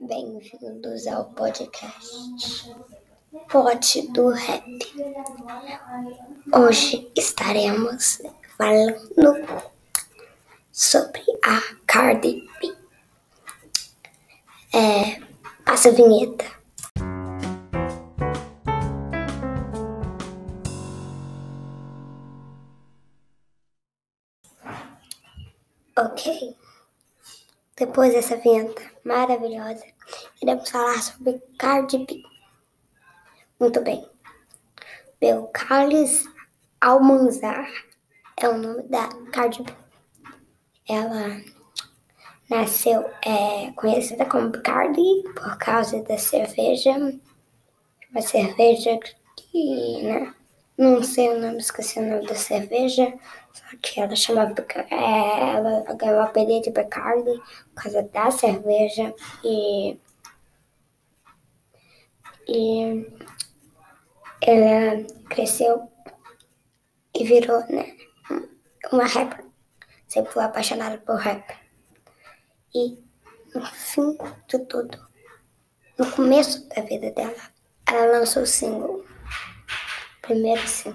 Bem-vindos ao podcast Pote do Rap. Hoje estaremos falando sobre a Cardi B. É, passa a vinheta. Ok. Depois dessa vinheta maravilhosa, iremos falar sobre Cardi. Muito bem. Belcalis Almanzar é o nome da Cardi B. Ela nasceu é, conhecida como Cardi por causa da cerveja. Uma cerveja que, né? Não sei o nome, esqueci o nome da cerveja. Só que ela chamava. É, ela ganhou o apelido de Bacardi por causa da cerveja. E. E. Ela cresceu e virou, né? Uma rapper. Sempre foi apaixonada por rap. E no fim de tudo, no começo da vida dela, ela lançou o single primeiro sim.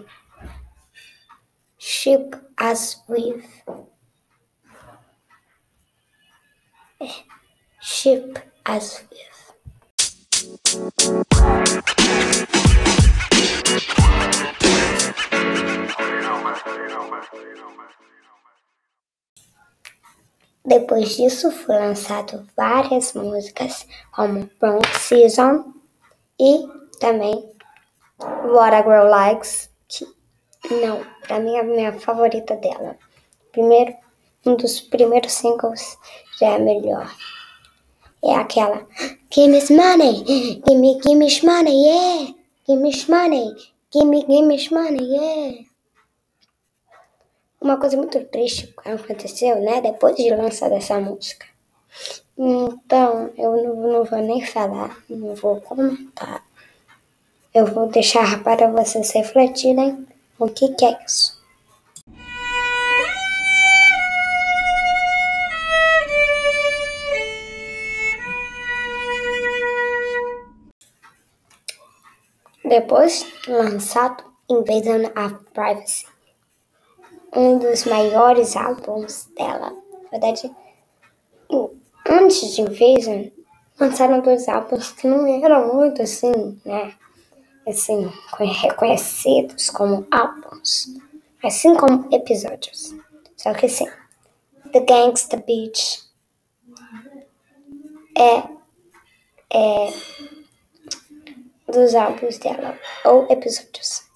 Ship as with. Ship as with. Depois disso, foi lançado várias músicas, como Bronx Season e também What a Girl Likes, que não, pra mim é a minha favorita dela. Primeiro, um dos primeiros singles já é melhor. É aquela Give me money, give me, give me money, yeah. Give me money, give me, give me money, yeah. Uma coisa muito triste aconteceu, né? Depois de lançar essa música. Então, eu não, não vou nem falar, não vou comentar. Eu vou deixar para vocês refletirem o que, que é isso. Depois lançado Invasion of Privacy, um dos maiores álbuns dela. Na verdade, antes de Invasion, lançaram dois álbuns que não eram muito assim, né? Assim, reconhecidos como álbuns, assim como episódios. Só que sim, The Gangsta Beach é, é dos álbuns dela, ou episódios.